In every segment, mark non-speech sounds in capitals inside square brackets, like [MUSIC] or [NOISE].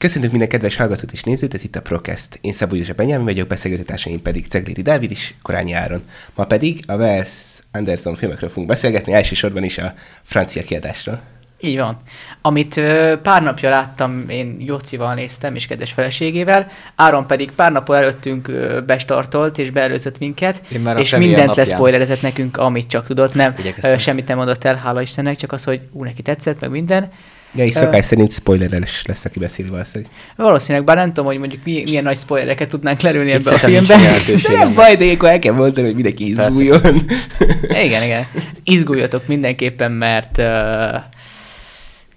Köszönjük minden kedves hallgatót és nézőt, ez itt a Procast. Én Szabó József Benyámi vagyok, beszélgetőtársaim pedig Cegléti Dávid is, Korányi Áron. Ma pedig a Wes Anderson filmekről fogunk beszélgetni, elsősorban is a francia kiadásról. Így van. Amit ö, pár napja láttam, én Jócival néztem, és kedves feleségével, Áron pedig pár nap előttünk ö, bestartolt, és beelőzött minket, Én már a és mindent leszpoilerezett nekünk, amit csak tudott. Nem, Igyekeztem. ö, semmit nem mondott el, hála Istennek, csak az, hogy ú, neki tetszett, meg minden. Ja, és szokás szerint spoileres lesz, aki beszél valószínűleg. Valószínűleg, bár nem tudom, hogy mondjuk mi, milyen nagy spoilereket tudnánk lerülni ebbe a filmbe. [LAUGHS] De nem baj, de ilyenkor el kell mondani, hogy mindenki izguljon. [LAUGHS] igen, igen. Izguljatok mindenképpen, mert uh,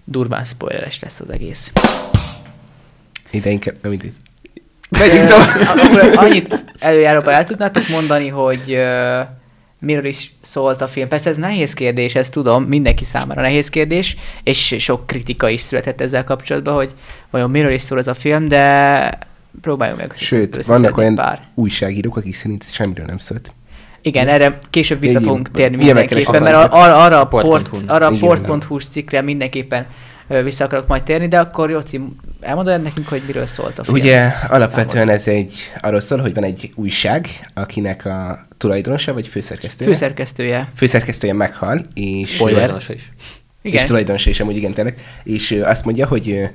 durván spoileres lesz az egész. Ide inkább, nem mindegy. Megyünk tovább. Akkor [LAUGHS] annyit előjáróban el tudnátok mondani, hogy uh, miről is szólt a film. Persze ez nehéz kérdés, ezt tudom, mindenki számára nehéz kérdés, és sok kritika is született ezzel kapcsolatban, hogy vajon miről is szól ez a film, de próbáljunk meg. Sőt, vannak olyan pár. újságírók, akik szerint semmiről nem szólt. Igen, erre később vissza fogunk térni mindenképpen, mert ar- arra a port.hu-s cikkre mindenképpen vissza akarok majd térni, de akkor Jóci, elmondod nekünk, hogy miről szólt a film? Ugye alapvetően ez egy, arról szól, hogy van egy újság, akinek a tulajdonosa, vagy főszerkesztője? Főszerkesztője. főszerkesztője meghal, és Spoiler. Tulajdonosa is. Igen. És tulajdonosa is amúgy igen tényleg. És azt mondja, hogy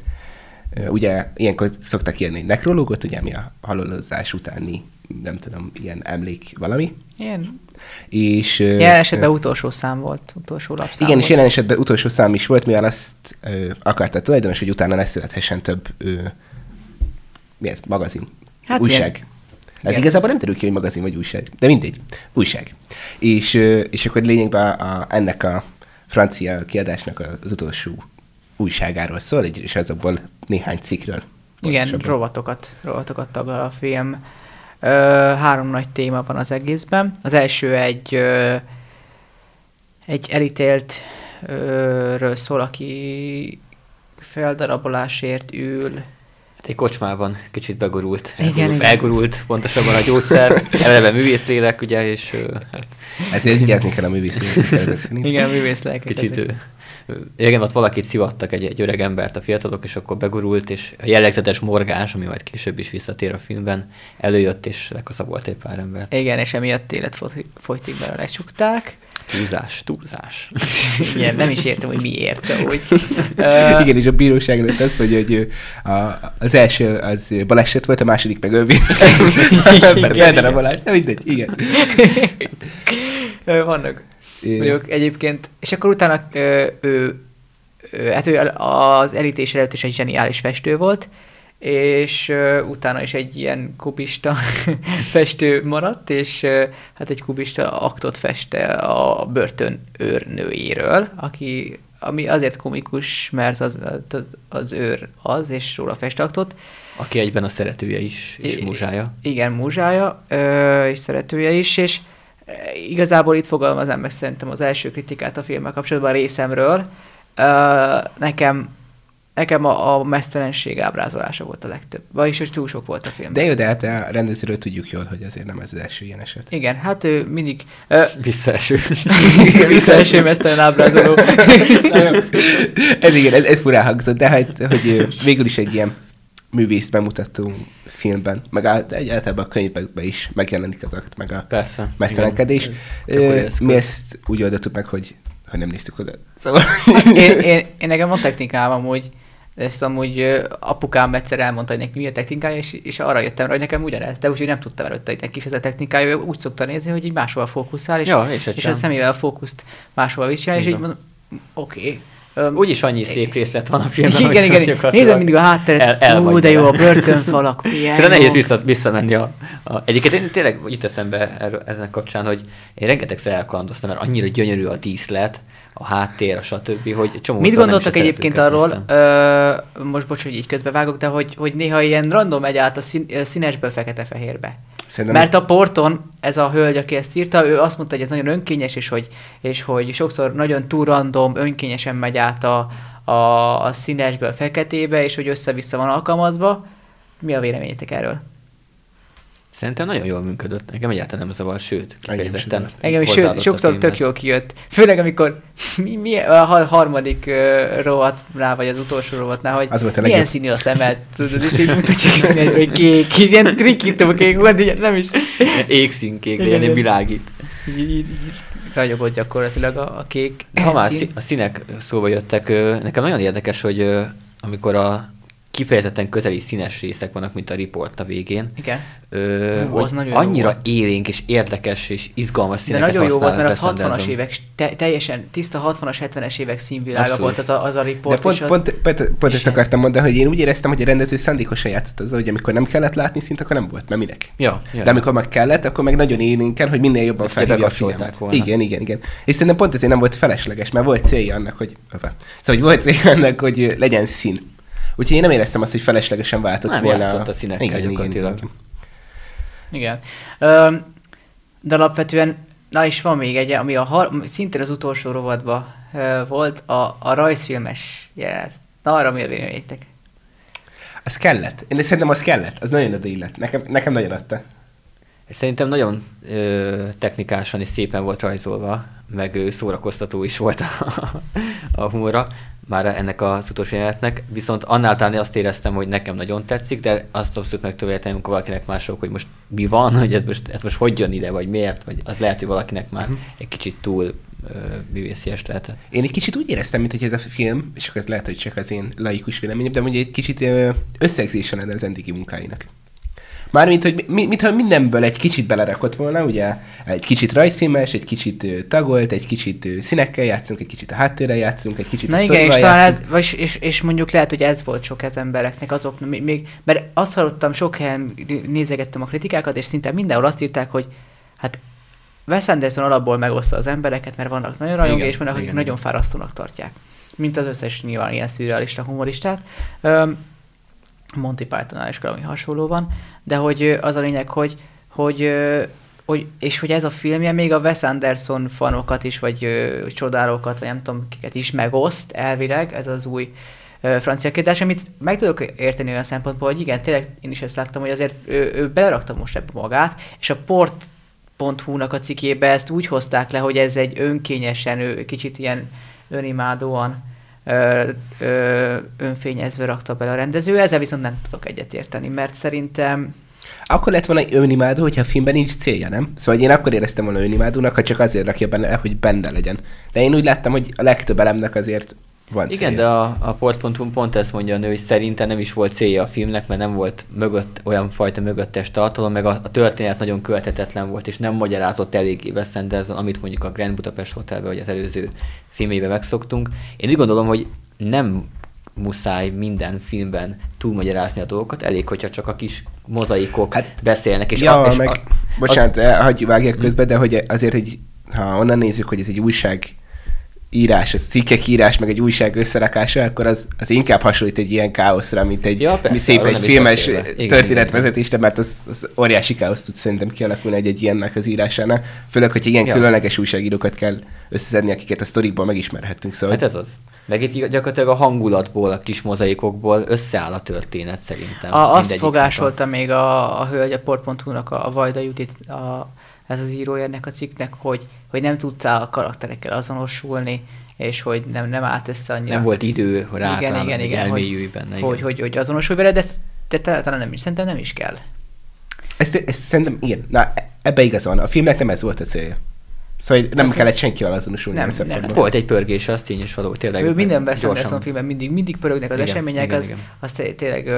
ugye ilyenkor szoktak írni egy nekrológot, ugye, ami a halálozás utáni, nem tudom, ilyen emlék valami. Ilyen, És, jelen esetben utolsó szám volt, utolsó lapszám igen, volt. és jelen esetben utolsó szám is volt, mivel azt ö, akarta a tulajdonos, hogy utána ne születhessen több ö, mi ez, magazin, Hát újság. ilyen. Ez Igen. igazából nem derül ki, hogy magazin vagy újság, de mindegy, újság. És, és akkor lényegben a, ennek a francia kiadásnak az utolsó újságáról szól, és azokból néhány cikkről. Igen, pontosabban. rovatokat, rovatokat taglal a film. Ö, három nagy téma van az egészben. Az első egy, ö, egy elítélt ö, ről szól, aki feldarabolásért ül. Hát egy kocsmában kicsit begurult. Igen, elgurult, igen. elgurult pontosabban a gyógyszer. Eleve művészlélek, ugye, és ö, hát Ezért vigyázni kell a [LAUGHS] szerint. Igen, művész lelkek kicsit... ezek. Igen, ott valakit szivattak, egy, egy öreg embert a fiatalok, és akkor begurult, és a jellegzetes morgás, ami majd később is visszatér a filmben, előjött, és lekaszabolt egy pár ember. Igen, és emiatt életfogytigban lecsukták. Túlzás, túlzás. [LAUGHS] Igen, nem is értem, hogy miért, úgy. [LAUGHS] Igen, és a bíróság előtt mondja, hogy ő, a, az első az baleset volt, a második meg önvédelem. [LAUGHS] Igen, Feldarabolás, de mindegy, igen. Vannak Ők egyébként, és akkor utána ö, ő, ö, hát ő az elítés előtt is egy zseniális festő volt, és ö, utána is egy ilyen kubista [LAUGHS] festő maradt, és ö, hát egy kubista aktot feste a börtön őrnőjéről, aki, ami azért komikus, mert az, az, az őr az, és róla fest aktot. Aki egyben a szeretője is, és muzsája. Igen, múzsája, ö, és szeretője is, és igazából itt fogalmazám meg szerintem az első kritikát a filmmel kapcsolatban a részemről. Ö, nekem nekem a, a mesztelenség ábrázolása volt a legtöbb. Vagyis, hogy túl sok volt a film. De jó, de hát a rendezőről tudjuk jól, hogy azért nem ez az első ilyen eset. Igen, hát ő mindig ö, Visszaeső. [LAUGHS] visszaeső mesztelen ábrázoló. [LAUGHS] ez igen, ez, ez furán hangzott, de hát, hogy végül is egy ilyen művész bemutató filmben, meg egy általában a könyvekben is megjelenik az akt, meg a Persze. eszköz. Mi ezt úgy oldottuk meg, hogy, hogy nem néztük oda. Szóval... én, én, én nekem van technikám amúgy, ezt amúgy apukám egyszer elmondta, hogy neki mi a technikája, és, és arra jöttem rá, hogy nekem ugyanez, de úgyhogy nem tudtam előtte, hogy neki is ez a technikája, ő úgy szokta nézni, hogy így máshol fókuszál, és, Ja, és és a szemével a fókuszt máshol visel, és Így mondom, oké. Öm, Úgyis annyi szép részlet van a filmben. igen, igen, igen. Nézem mindig a hátteret, el- el ú, vagy de jó, a börtönfalak, [LAUGHS] milyen De nehéz vissza, visszamenni a, a... Egyébként én tényleg jut eszembe erről, ezen kapcsán, hogy én rengetegszer elkalandoztam, mert annyira gyönyörű a díszlet, a háttér, a stb., hogy csomó Mit gondoltak egyébként arról, néztem. ö, most bocs, hogy így közbevágok, de hogy, hogy néha ilyen random megy át a szín, színesből fekete-fehérbe. Szerintem Mert a porton ez a hölgy, aki ezt írta, ő azt mondta, hogy ez nagyon önkényes, és hogy, és hogy sokszor nagyon túl random, önkényesen megy át a, a, a színesből feketébe, és hogy össze-vissza van alkalmazva. Mi a véleményetek erről? Szerintem nagyon jól működött. Nekem egyáltalán nem zavar, sőt, kifejezetten. Engem is sőt, sokszor tök jól kijött. Főleg amikor [LAUGHS] mi, mi a ha- harmadik uh, rovatnál, vagy az utolsó rovatnál, hogy Az volt a milyen legjobb. színű a szemed, tudod, és így mutatják színet, hogy kék, és ilyen trikító kék volt, így nem is Égszínkék, Igen, legyen igen. világít. ragyogott gyakorlatilag a, a kék Ha már szín. szí- a színek szóba jöttek, nekem nagyon érdekes, hogy amikor a kifejezetten köteli színes részek vannak, mint a report a végén, Igen. ö, Hú, hogy az nagyon jó annyira volt. élénk és érdekes és izgalmas De színeket nagyon jó volt, mert az használnak 60-as Wes évek, te, teljesen tiszta 60-as, 70-es évek színvilága Abszolút. volt az a, az a De report. pont, és az... pont, pont, pont ezt akartam mondani, hogy én úgy éreztem, hogy a rendező szándékosan játszott azzal, hogy amikor nem kellett látni szint, akkor nem volt, mert minek. Ja, ja. De amikor meg kellett, akkor meg nagyon élénken, hogy minél jobban felhívja a figyelmet. volna. Igen, igen, igen. És szerintem pont ezért nem volt felesleges, mert volt célja annak, hogy... Opa. Szóval hogy volt célja annak, hogy legyen szín. Úgyhogy én nem éreztem azt, hogy feleslegesen váltott Nem volna. játszott a színekkel gyakorlatilag. Igen. Öm, de alapvetően, na és van még egy, ami a har- szintén az utolsó rovatban ö, volt, a, a rajzfilmes jelenet. Na arra mi a véleményetek? Az kellett. Én szerintem az kellett. Az nagyon oda illett. Nekem, nekem nagyon adta. Szerintem nagyon ö, technikásan és szépen volt rajzolva, meg ö, szórakoztató is volt a, a humora, már ennek az utolsó jelenetnek, viszont annál talán azt éreztem, hogy nekem nagyon tetszik, de azt abszolút meg tudom érteni, amikor valakinek mások, hogy most mi van, hogy ez most, ez most hogy jön ide, vagy miért, vagy az lehet, hogy valakinek már egy kicsit túl művészies lehetett. Én egy kicsit úgy éreztem, mint hogy ez a film, és akkor ez lehet, hogy csak az én laikus véleményem, de mondjuk egy kicsit ö, összegzése lenne az eddigi munkáinak. Mármint, hogy mi, mintha mindenből egy kicsit belerakott volna, ugye egy kicsit rajzfilmes, egy kicsit tagolt, egy kicsit színekkel játszunk, egy kicsit a háttérrel játszunk, egy kicsit Na a igen, és talán ez, vagy, és, és mondjuk lehet, hogy ez volt sok ez embereknek, azok még, még, mert azt hallottam, sok helyen nézegettem a kritikákat, és szinte mindenhol azt írták, hogy hát Wes Anderson alapból megoszta az embereket, mert vannak nagyon rajongói, Igen, és vannak, akik igen, nagyon igen. fárasztónak tartják. Mint az összes nyilván ilyen szürrealista humoristát. Öm, Monty Pythonnál is valami hasonló van, de hogy az a lényeg, hogy, hogy, hogy, és hogy ez a filmje még a Wes Anderson fanokat is, vagy ö, csodálókat, vagy nem tudom, kiket is megoszt elvileg, ez az új ö, francia kiadás, amit meg tudok érteni olyan szempontból, hogy igen, tényleg én is ezt láttam, hogy azért ő, ő belerakta most ebbe magát, és a port.hu-nak a cikébe ezt úgy hozták le, hogy ez egy önkényesen, ő, kicsit ilyen önimádóan ö, önfényezve rakta bele a rendező, ezzel viszont nem tudok egyetérteni, mert szerintem Akkor lett volna önimádó, hogyha a filmben nincs célja, nem? Szóval én akkor éreztem volna önimádónak, ha csak azért rakja benne, hogy benne legyen. De én úgy láttam, hogy a legtöbb elemnek azért van Igen, célja. de a, a port.hu pont ezt mondja a nő, hogy szerintem nem is volt célja a filmnek, mert nem volt mögött olyan fajta mögöttes tartalom, meg a, a történet nagyon követhetetlen volt, és nem magyarázott eléggé Wes Anderson, amit mondjuk a Grand Budapest Hotelben, vagy az előző filmében megszoktunk. Én úgy gondolom, hogy nem muszáj minden filmben túlmagyarázni a dolgokat, elég, hogyha csak a kis mozaikok hát, beszélnek. És ja, a, és meg, a, bocsánat, a, hagyj vágjak közbe, de hogy azért egy, ha onnan nézzük, hogy ez egy újság írás, ez cikkek írás, meg egy újság összerakása, akkor az, az inkább hasonlít egy ilyen káoszra, mint egy Ja, persze, mi szép egy filmes történetvezetésre, mert az, az óriási káosz tud szerintem kialakulni egy, egy ilyennek az írásánál. Főleg, hogy ilyen Ja. különleges újságírókat kell összeszedni, akiket a sztorikból megismerhettünk. Szóval Hát ez az. Meg itt gyakorlatilag a hangulatból, a kis mozaikokból összeáll a történet szerintem. a, azt fogásolta még a, a hölgy a port.hu-nak, a, a Vajda Judit, a, ez az írója ennek a cikknek, hogy, hogy nem tudtál a karakterekkel azonosulni, és hogy nem, nem állt össze annyira. Nem volt idő rá, igen, talán, igen, hogy igen, elmélyülj hogy, benne. Hogy, igen. hogy, hogy azonosulj vele, de, ez- de te- talán nem is, szerintem nem is kell. Ezt, ezt szerintem, igen, na, ebbe igaz van. A filmnek nem ez volt a célja. Szóval nem kellett senkivel azonosulni. Nem, nem. Hát volt egy pörgés, az tény és való, tényleg. Ő minden Wes. Anderson filmben mindig, mindig pörögnek az Igen, események, igen, az, igen. az té- tényleg,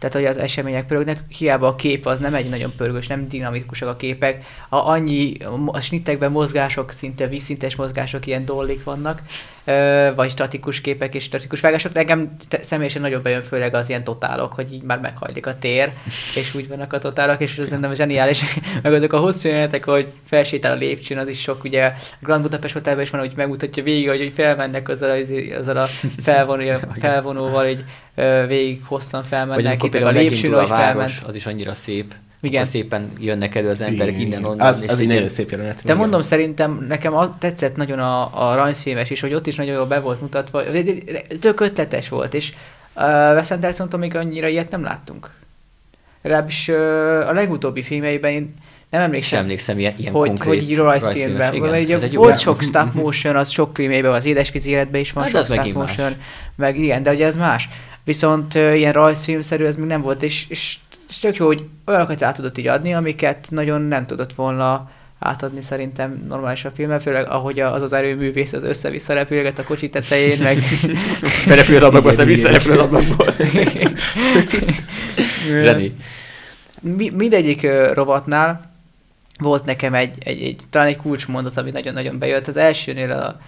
tehát hogy az események pörögnek, hiába a kép az nem egy nagyon pörgős, nem dinamikusak a képek, a, annyi a snittekben mozgások, szinte vízszintes mozgások, ilyen dollik vannak, ö, vagy statikus képek és statikus vágások, de engem te- személyesen nagyon bejön főleg az ilyen totálok, hogy így már meghajlik a tér, és úgy vannak a totálok, és ez szerintem zseniális, [LAUGHS] meg azok a hosszú jelenetek, hogy felsétál a lépcsőn, az is sok, ugye Grand Budapest Hotelben is van, hogy megmutatja végig, hogy, hogy felmennek azzal izé- azzal a [LAUGHS] felvonó, felvonóval, így végig hosszan Vagy felmennek, itt meg a például lépcsőn, a város, felment. az is annyira szép. Igen. Akkor szépen jönnek elő az emberek Igen, innen, onnan. Az, az egy nagyon ilyen- szép jelenet. De mondom, szerintem nekem az tetszett nagyon a, a rajzfilmes is, hogy ott is nagyon jól be volt mutatva, tök ötletes volt, és uh, Wes Anderson-tól még annyira ilyet nem láttunk. legalábbis ö, a legutóbbi filmjeiben én nem Sem emlékszem, emlékszem ilyen, ilyen hogy, konkrét hogy így rajzfilmben. Mert ugye volt jó- sok stop motion, az sok filmében, az édesvízi életben is van Hát sok stop motion, más. meg igen, de ugye ez más. Viszont ilyen rajzfilmszerű ez még nem volt, és, és, és tök jó, hogy olyanokat át tudott így adni, amiket nagyon nem tudott volna átadni szerintem normális a filmben, főleg ahogy az az erőművész az össze-vissza repülget a kocsi tetején, meg [LAUGHS] Berepül az ablakba, aztán visszarepül az ablakból. [LAUGHS] Zseni. Mi, mindegyik ö, rovatnál volt nekem egy, egy, egy, talán egy kulcsmondat, ami nagyon-nagyon bejött. Az elsőnél, a,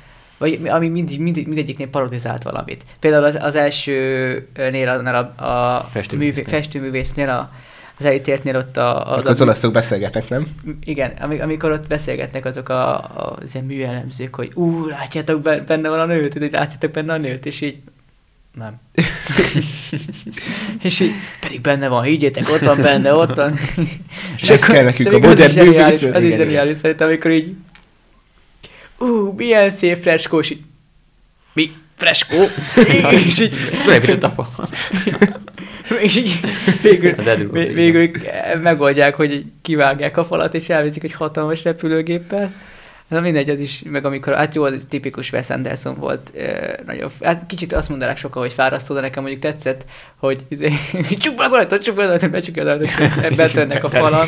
vagy ami mindig, mindig, mindegyiknél parodizált valamit. Például az, az elsőnél annál a, a Festőművésznél. művé, festőművésznél, a, az elítéltnél ott a, Az, az olaszok beszélgetnek, nem? igen, ami- amikor ott beszélgetnek azok a, a, az ilyen műelemzők, hogy ú, látjátok, be- benne van a nőt, látjátok benne a nőt, és így nem. [LAUGHS] és így, pedig benne van, higgyétek, ott van benne, ott van. És ez kell nekünk a modern művészet. Az is zseniális szerintem, amikor így ú, milyen szép freskó, és így mi? Freskó? [LAUGHS] és így, Felépített a fa. [LAUGHS] és így végül, végül megoldják, hogy kivágják a falat, és elviszik egy hatalmas repülőgéppel. Na mindegy, az is, meg amikor, hát jó, az tipikus Wes Anderson volt, ö, nagyon, hát kicsit azt mondanák sokan, hogy fárasztó, de nekem mondjuk tetszett, hogy izé, [LAUGHS] csuk be az ajtót, csuk be az ajtót, becsuk az ajtót, [LAUGHS] és betörnek a falon,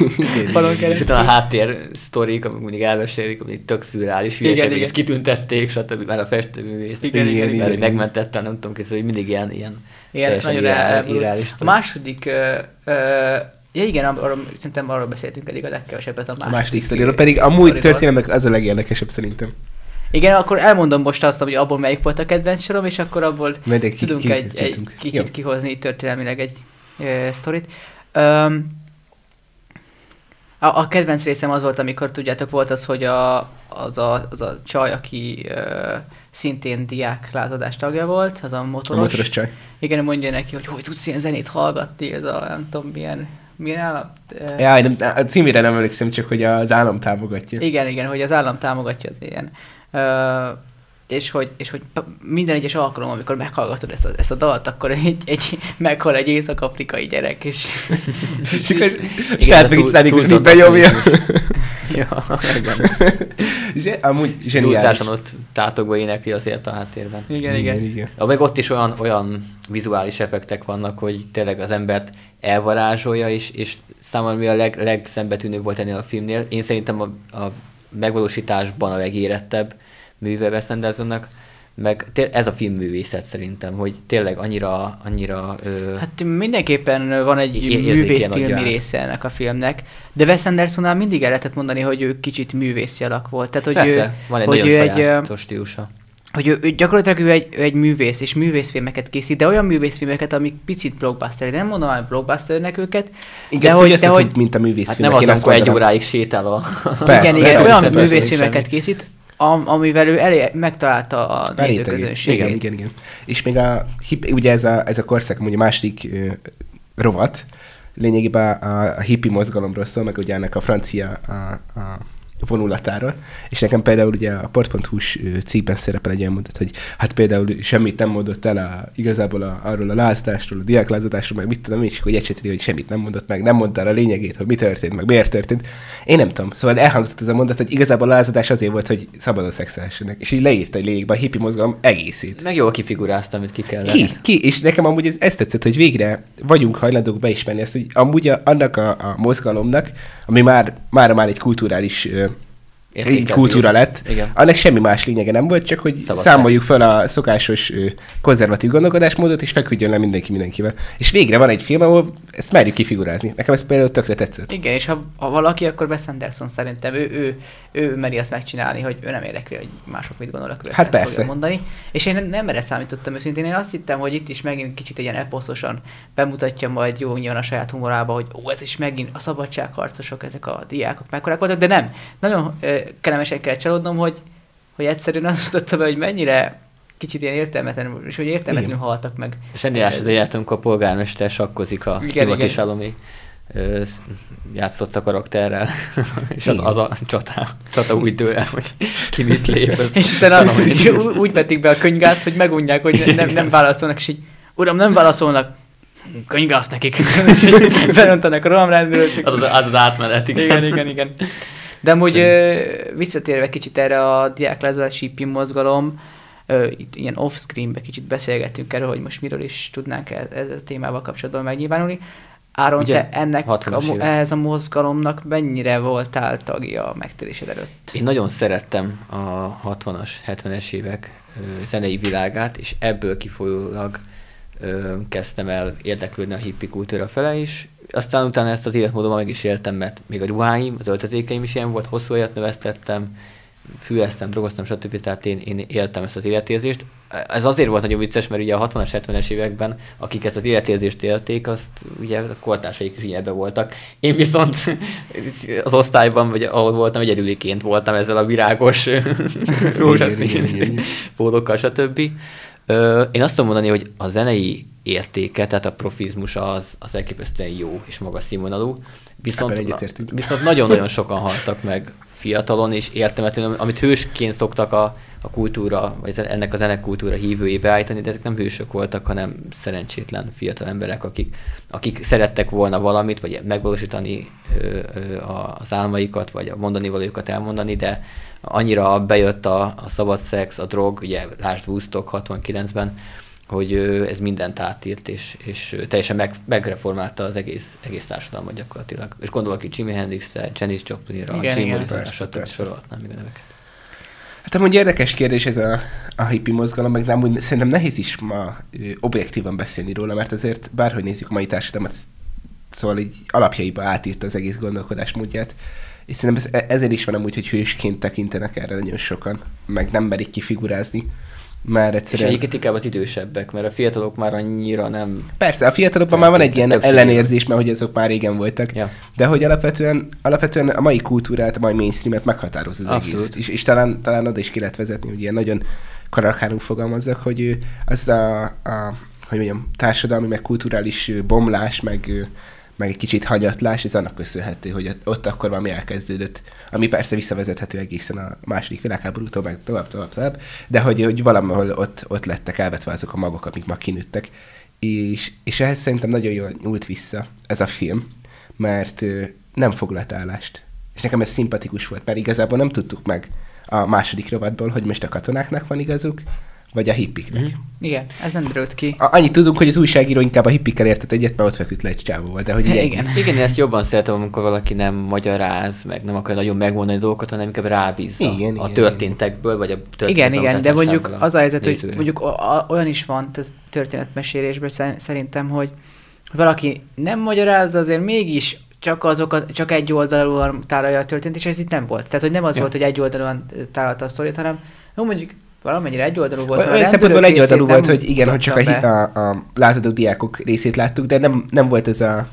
falon És keresztül. utána a háttér sztorik, amik mindig elmesélik, amik tök szürreális Igen, hülyeség, hogy ezt kitüntették, stb. Már a festőművész. Igen, igen, igen, igen. megmentette, nem tudom, készül, hogy mindig ilyen, ilyen teljesen nagyon irreális A második, ö, ö, ja igen, arról, szerintem arról beszéltünk eddig a legkevesebbet a A második, második sztoriról, pedig amúgy történelmek az a legérdekesebb szerintem. Igen, akkor elmondom most azt, hogy abból melyik volt a kedvenc sorom, és akkor abból ki- tudunk ki- egy, egy kicsit Jó. kihozni történelmileg egy ö, sztorit. Öm, a, a kedvenc részem az volt, amikor tudjátok, volt az, hogy a, az, a, az a csaj, aki ö, szintén diák lázadás tagja volt, az a A motoros. motoros csaj. Igen, mondja neki, hogy hogy tudsz ilyen zenét hallgatni, ez a nem tudom milyen, milyen állam... Jaj, nem, a címére nem emlékszem, csak hogy az állam támogatja. igen, igen, hogy az állam támogatja az ilyen. Ö, és hogy, és hogy minden egyes alkalom, amikor meghallgatod ezt a, ezt a dalt, akkor egy, egy, meghal egy észak-afrikai gyerek, és, [LAUGHS] És akkor Igen, stát de meg itt túl- szállnik, hogy túlzottan benyomja. [LAUGHS] Ja, igen. [LAUGHS] Zse- Amúgy zseniális. Dúzzáson ott tátogva énekli azért a háttérben. igen, igen. igen. Ja, meg ott is olyan, olyan vizuális effektek vannak, hogy tényleg az embert elvarázsolja, és, és számomra mi a leg, legszembetűnőbb volt ennél a filmnél. Én szerintem a, a megvalósításban a legérettebb műve Wes Andersonnak, meg ez a filmművészet szerintem, hogy tényleg annyira, annyira ö, Hát mindenképpen van egy É- művészfilmi része ennek a filmnek, de Wes Andersonnál mindig el lehetett mondani, hogy ő kicsit művészi alak volt. Tehát, hogy persze, ő, van egy hogy nagyon ő egy, stílusa. hogy ő, ő gyakorlatilag ő egy, ő egy művész, és művészfilmeket készít, de olyan művészfilmeket, amik picit blockbuster. De nem mondom már blockbusternek őket, Igen, de hogy, de fogyasztható, hogy mint a Hát művészfilmek. nem az, amikor egy óráig sétál a... Persze, igen, igen, olyan művészfilmeket készít, am, amivel ő elé, megtalálta a rétegét. nézőközönségét. Igen, igen, igen. És még a, ugye ez a, ez a korszak, ugye a második ö, rovat, lényegében a, a hippi mozgalomról szól, meg ugye ennek a francia a, a vonulatáról. És nekem például ugye a port.hu-s cikkben szerepel egy olyan mondat, hogy hát például semmit nem mondott el a, igazából a, arról a lázadásról, a diáklázadásról, meg mit tudom én, és hogy egyszer hogy semmit nem mondott meg, nem mondta el a lényegét, hogy mi történt, meg miért történt. Én nem tudom. Szóval elhangzott ez a mondat, hogy igazából a lázadás azért volt, hogy szabadon szexelhessenek. És így leírta egy lényegben a hippi mozgalom egészét. Meg jól kifiguráztam, amit ki kellene. Ki, ki, és nekem amúgy ez, ezt tetszett, hogy végre vagyunk hajlandók beismerni ezt, hogy amúgy a, annak a, a mozgalomnak, ami már, már, már egy kulturális így kultúra lett, Igen. annak semmi más lényege nem volt, csak hogy Szabad számoljuk fel a szokásos konzervatív gondolkodásmódot, és feküdjön le mindenki mindenkivel. És végre van egy film, ahol ezt merjük kifigurázni. Nekem ez például tökre tetszett. Igen, és ha, ha valaki, akkor Wes Anderson szerintem ő, ő, ő meri azt megcsinálni, hogy ő nem érdekli, hogy mások mit gondolnak, ő Hát persze. mondani. És én nem, erre számítottam őszintén, én azt hittem, hogy itt is megint kicsit egy ilyen eposzosan bemutatja majd jó nyilván a saját humorába, hogy ó, ez is megint a szabadságharcosok, ezek a diákok mekkorák voltak, de nem. Nagyon kellemesen kell csalódnom, hogy, hogy egyszerűen azt mutatta be, hogy mennyire kicsit ilyen értelmetlen, és hogy értelmetlenül Igen. haltak meg. Zseniás az élet, amikor a polgármester sakkozik a. Salomi ö, játszott a karakterrel, [LAUGHS] és az, az a csata, csata úgy dől el, hogy ki mit lép. És utána valahogy- [LAUGHS] és ú- úgy vetik be a könyvgázt, hogy megunják, hogy nem, nem válaszolnak, és így, uram, nem válaszolnak. könygász nekik. [LAUGHS] Felöntenek a romrendből. Az az, az, az átmenet, igen. igen, igen, igen. De amúgy ö, visszatérve kicsit erre a diáklázási hippie mozgalom, ö, itt ilyen off-screenbe kicsit beszélgettünk erről, hogy most miről is tudnánk ez, ez a témával kapcsolatban megnyilvánulni. Áron, Ugye, te ennek a, 60-as mo- évek. ehhez a mozgalomnak mennyire voltál tagja a megtérésed előtt? Én nagyon szerettem a 60-as, 70-es évek ö, zenei világát, és ebből kifolyólag ö, kezdtem el érdeklődni a hippi kultúra fele is. Aztán utána ezt az életmódon meg is éltem, mert még a ruháim, az öltözékeim is ilyen volt, hosszú élet növesztettem, fűeztem, drogoztam, stb. Tehát én, én éltem ezt az életérzést. Ez azért volt nagyon vicces, mert ugye a 60-as, 70-es években, akik ezt az életérzést élték, azt ugye a kortársaik is így ebbe voltak. Én viszont [LAUGHS] az osztályban, vagy ahol voltam, egyedüliként voltam ezzel a virágos [LAUGHS] rózsaszín pólókkal, stb. Ö, én azt tudom mondani, hogy a zenei értéke, tehát a profizmus az, az elképesztően jó és magas színvonalú. Viszont, viszont nagyon-nagyon sokan haltak meg fiatalon, és értelmetlenül, amit hősként szoktak a, a kultúra, vagy ennek a zenekultúra hívői beállítani, de ezek nem hősök voltak, hanem szerencsétlen fiatal emberek, akik, akik szerettek volna valamit, vagy megvalósítani ö, ö, az álmaikat, vagy a mondani valójukat elmondani, de annyira bejött a, a szabad szex, a drog, ugye lásd Woodstock 69-ben, hogy ez mindent átírt, és, és teljesen meg, megreformálta az egész, egész társadalmat gyakorlatilag. És gondolok itt Jimi Hendrixre, Janis Joplinra, Jim. Morrisonra, stb. sorolhatnám még a neveket. Hát amúgy érdekes kérdés ez a, a hippi mozgalom, meg nem, úgy, szerintem nehéz is ma ö, objektívan beszélni róla, mert azért bárhogy nézzük a mai társadalmat, szóval így alapjaiba átírta az egész gondolkodásmódját, és szerintem ez, ezért is van amúgy, hogy hősként tekintenek erre nagyon sokan, meg nem merik kifigurázni, mert És egyszerűen... egyébként inkább az idősebbek, mert a fiatalok már annyira nem... Persze, a fiatalokban már van egy ilyen ellenérzés, mert hogy azok már régen voltak. Ja. De hogy alapvetően, alapvetően a mai kultúrát, a mai mainstreamet meghatároz az Abszolút. egész. És, és talán, talán oda is ki lehet vezetni, hogy ilyen nagyon karakánunk fogalmazzak, hogy az a, a, hogy mondjam, társadalmi, meg kulturális bomlás, meg, meg egy kicsit hanyatlás, ez annak köszönhető, hogy ott- akkor valami elkezdődött, ami persze visszavezethető egészen a második világháborútól, meg tovább, tovább, tovább, de hogy, hogy valahol ott, ott lettek elvetve azok a magok, amik ma kinőttek. És, és ehhez szerintem nagyon jól nyúlt vissza ez a film, mert nem foglalt állást. És nekem ez szimpatikus volt, mert igazából nem tudtuk meg a második rovatból, hogy most a katonáknak van igazuk, vagy a hippiknek. Mm-hmm. Igen, ez nem derült ki. A, annyit tudunk, hogy az újságíró inkább a hippikkel értett egyet, mert ott feküdt le egy csávóval, de hogy [LAUGHS] ugye, Igen. Igen, én ezt jobban szeretem, amikor valaki nem magyaráz, meg nem akar nagyon megmondani dolgokat, hanem inkább rábízza Igen, a igen, történtekből, vagy a történet Igen, igen, de mondjuk az a helyzet, hogy mondjuk olyan is van történetmesélésben szer- szerintem, hogy valaki nem magyarázza, azért mégis csak azokat, csak egy oldalúan tárolja a történet, és ez itt nem volt. Tehát, hogy nem az Ja. volt, hogy egy oldalúan tárolta a sztorit, hanem jó, mondjuk valamennyire egy oldalú volt. olyan szempontból egy részét oldalú nem volt, hogy igen, hogy csak a, be. a, a lázadó diákok részét láttuk, de nem, nem volt ez a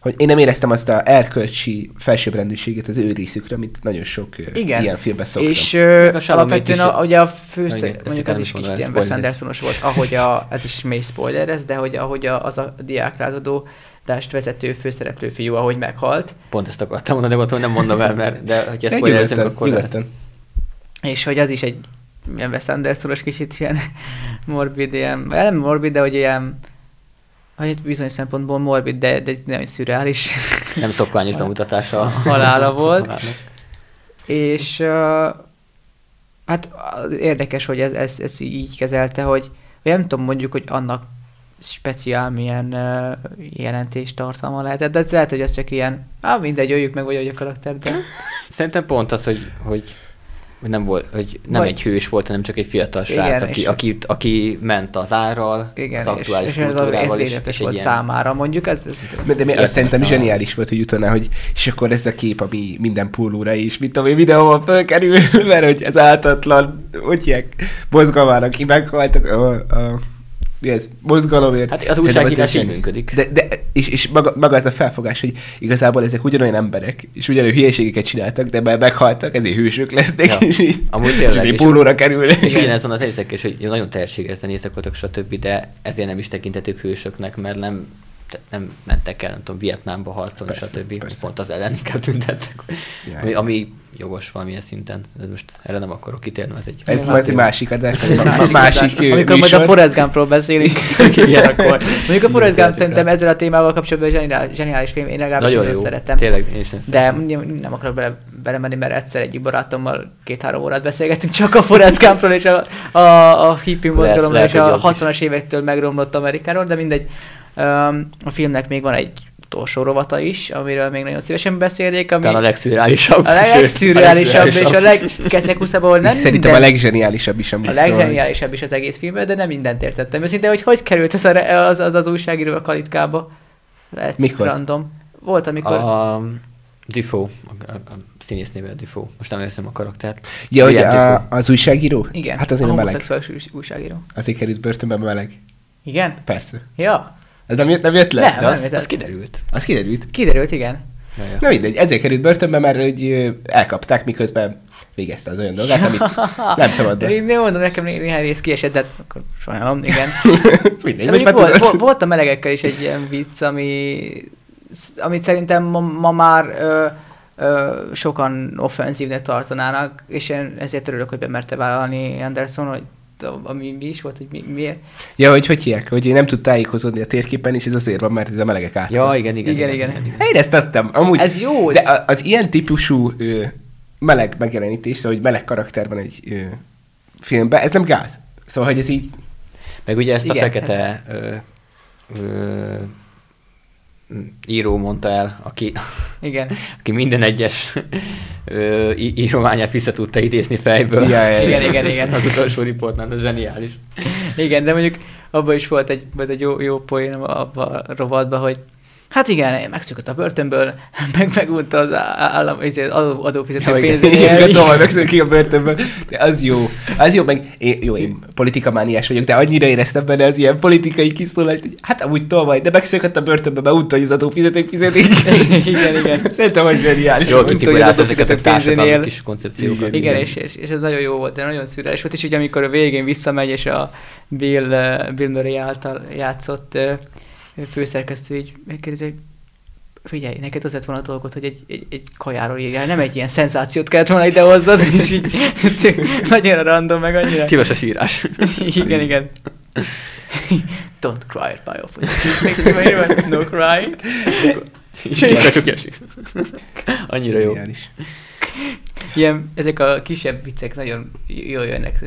hogy én nem éreztem azt a erkölcsi felsőbbrendűséget az ő részükre, amit nagyon sok Igen. ilyen filmben szoktam. És ö, alapvetően a, ugye a fő, igen, mondjuk az is is kicsit ilyen. Wes Andersonos volt, ahogy a, ez is mély spoiler ez, de hogy ahogy a, az a diáklázadó tást vezető főszereplő fiú, ahogy meghalt, Pont ezt akartam mondani, de gondolom, nem mondom el, mert de hogy ezt nyugodtan, akkor nyugodtan. és hogy az is egy ilyen Wes Andersonos kicsit ilyen morbid, ilyen, nem morbid, de hogy ilyen hogy bizonyos szempontból morbid, de, de nagyon szürreális Nem szokványos bemutatása. Halála volt. halálnak. És uh, hát érdekes, hogy ez, ez, ez így kezelte, hogy vagy nem tudom mondjuk, hogy annak speciál milyen uh, jelentés tartalma lehetett, de ez lehet, hogy ez csak ilyen, á, mindegy, öljük meg, vagy hogy a karakter, de Szerintem pont az, hogy, hogy hogy nem volt, hogy nem Vagy- egy hős volt, hanem csak egy fiatal Igen, srác, aki, és- aki, aki ment az árral, igen, az és, aktuális és ez, a, ez kultúrával, és, és volt ilyen, számára, mondjuk, ez, ez De, de mi, azt Értem, szerintem a- zseniális volt, hogy utána, hogy és akkor ez a kép, ami minden pólóra is, mint ami videóban fölkerül, [LAUGHS] mert hogy ez áltatlan, hogy hívják, mozgalmára ki meghaltak a, a, mi ez, mozgalomért. Hát az újságírás ez így működik. De, de és, és maga, maga az a felfogás, hogy igazából ezek ugyanolyan emberek, és ugyanolyan hülyeségeket csináltak, de már meghaltak, ezért hősök lesznek, Ja. és így, Amúgy és tényleg, így és- pólóra kerül. És ugyanez van az egyszerűen, és hogy nagyon tehetséges zenészek stb., de ezért nem is tekintetők hősöknek, mert nem tehát nem mentek el, nem tudom, Vietnámba harcolni, Persze, stb. persze. Pont az ellen inkább tüntettek. Ja. Ami, ami jogos valamilyen szinten. De most erre nem akarok kitérni, ez egy... Ez, ez egy másik adás, egy [LAUGHS] Másik másik Amikor majd a. Forrest Gumpról beszélünk, [LAUGHS] igen, [LAUGHS] akkor. Mondjuk a Forrest Gump szerintem ezzel a témával kapcsolatban zseniális, zseniális film, én legalábbis Nagyon jó. szeretem. Tényleg, én ezt De nem akarok bele, belemenni, mert egyszer egyik barátommal két-három órát beszélgettünk csak a Forrest Gumpról és a, a, a hippie mozgalomról és a hogy jobb is. 60-as évektől megromlott Amerikáról, de mindegy. A filmnek még van egy utolsó rovata is, amiről még nagyon szívesen beszélnék, ami Talán a legszürreálisabb. a legszürreálisabb és a legkeszekuszább, ahol [LAUGHS] nem Szerintem minden... a legzseniálisabb is, amit A szól. legzseniálisabb is az egész filmben, de nem mindent értettem. Őszintén, hogy hogy került az a, az, az, az újságíró a kalitkába? Lehet Mikor? random. Volt, amikor... A... A Dufault, a, a, a színész neve a. Most nem érzem a karaktert. Ja, hogy a, az újságíró? Igen, Hát azért a a meleg. újságíró. Azért került börtönbe meleg. Igen? Persze. Ja. Ez nem jött, nem jött le? Nem. De az, érted. az kiderült. Az kiderült. Kiderült, igen. Ja, ja. Na mindegy, ezért került börtönbe, mert hogy elkapták, miközben végezte az olyan dolgát, amit [LAUGHS] nem szabad. de. Én mondom, nekem né- néhány rész kiesett, de akkor sajnálom, igen. [LAUGHS] Mindegy, De most már volt, volt, volt, a melegekkel is egy ilyen vicc, ami, amit szerintem ma, ma már ö, ö, sokan offenzívnek tartanának, és én ezért örülök, hogy bemerte vállalni Anderson, hogy ami mi is volt, hogy mi, miért. Ja, hogy hogy hívják, hogy én nem tud tájékozódni a térképen, és ez azért van, mert ez a melegek át. Ja, igen, igen. Igen, igen. Én ezt tettem. Amúgy, Ez jó, De a- az ilyen típusú ö, meleg megjelenítés, szóval, hogy meleg karakter van egy ö, filmben, ez nem gáz. Szóval, hogy ez így... Meg ugye ezt a Igen, fekete ö, ö, író mondta el, aki, Igen. [LAUGHS] aki minden egyes ö, írományát vissza tudta idézni fejből. Ja, ja, ja. Igen, igen, igen. Az utolsó riportnál, ez zseniális. Igen, de mondjuk abban is volt egy, volt egy jó, jó poén abban a rovatban, hogy hát igen, megszökött a börtönből, [LAUGHS] meg megunta az állam, adó, adófizető Ja, igen, igen, hogy megszűnik a börtönből. De az jó. Az jó, meg én, jó, én politikamániás vagyok, de annyira éreztem benne az ilyen politikai kiszólást, hogy hát amúgy tolvaj, de megszökött a börtönbe, mert unta, hogy az adófizetők fizetik. [LAUGHS] Igen, igen. [LAUGHS] Szerintem, hogy zseniális. Volt. tudjuk, hogy az át ezeket a adófizetők társadalmi kis koncepciókat. Igen, és, és, és, ez nagyon jó volt, de nagyon szürreális volt, és ugye amikor a végén visszamegy, és a Bill, eh, Bill Murray által játszott eh, főszerkesztő így megkérdezi, hogy figyelj, neked az lett volna a dolgot, hogy egy, egy, egy kajáról írjál, nem egy ilyen szenzációt kellett volna idehozzad, és így [LAUGHS] nagyon random, meg annyira. Tilos a sírás. [LAUGHS] igen, igen. [LAUGHS] Don't cry at my office. no cry. A sír. Annyira jó. Zseniális. Ilyen, ezek a kisebb viccek nagyon jól jönnek.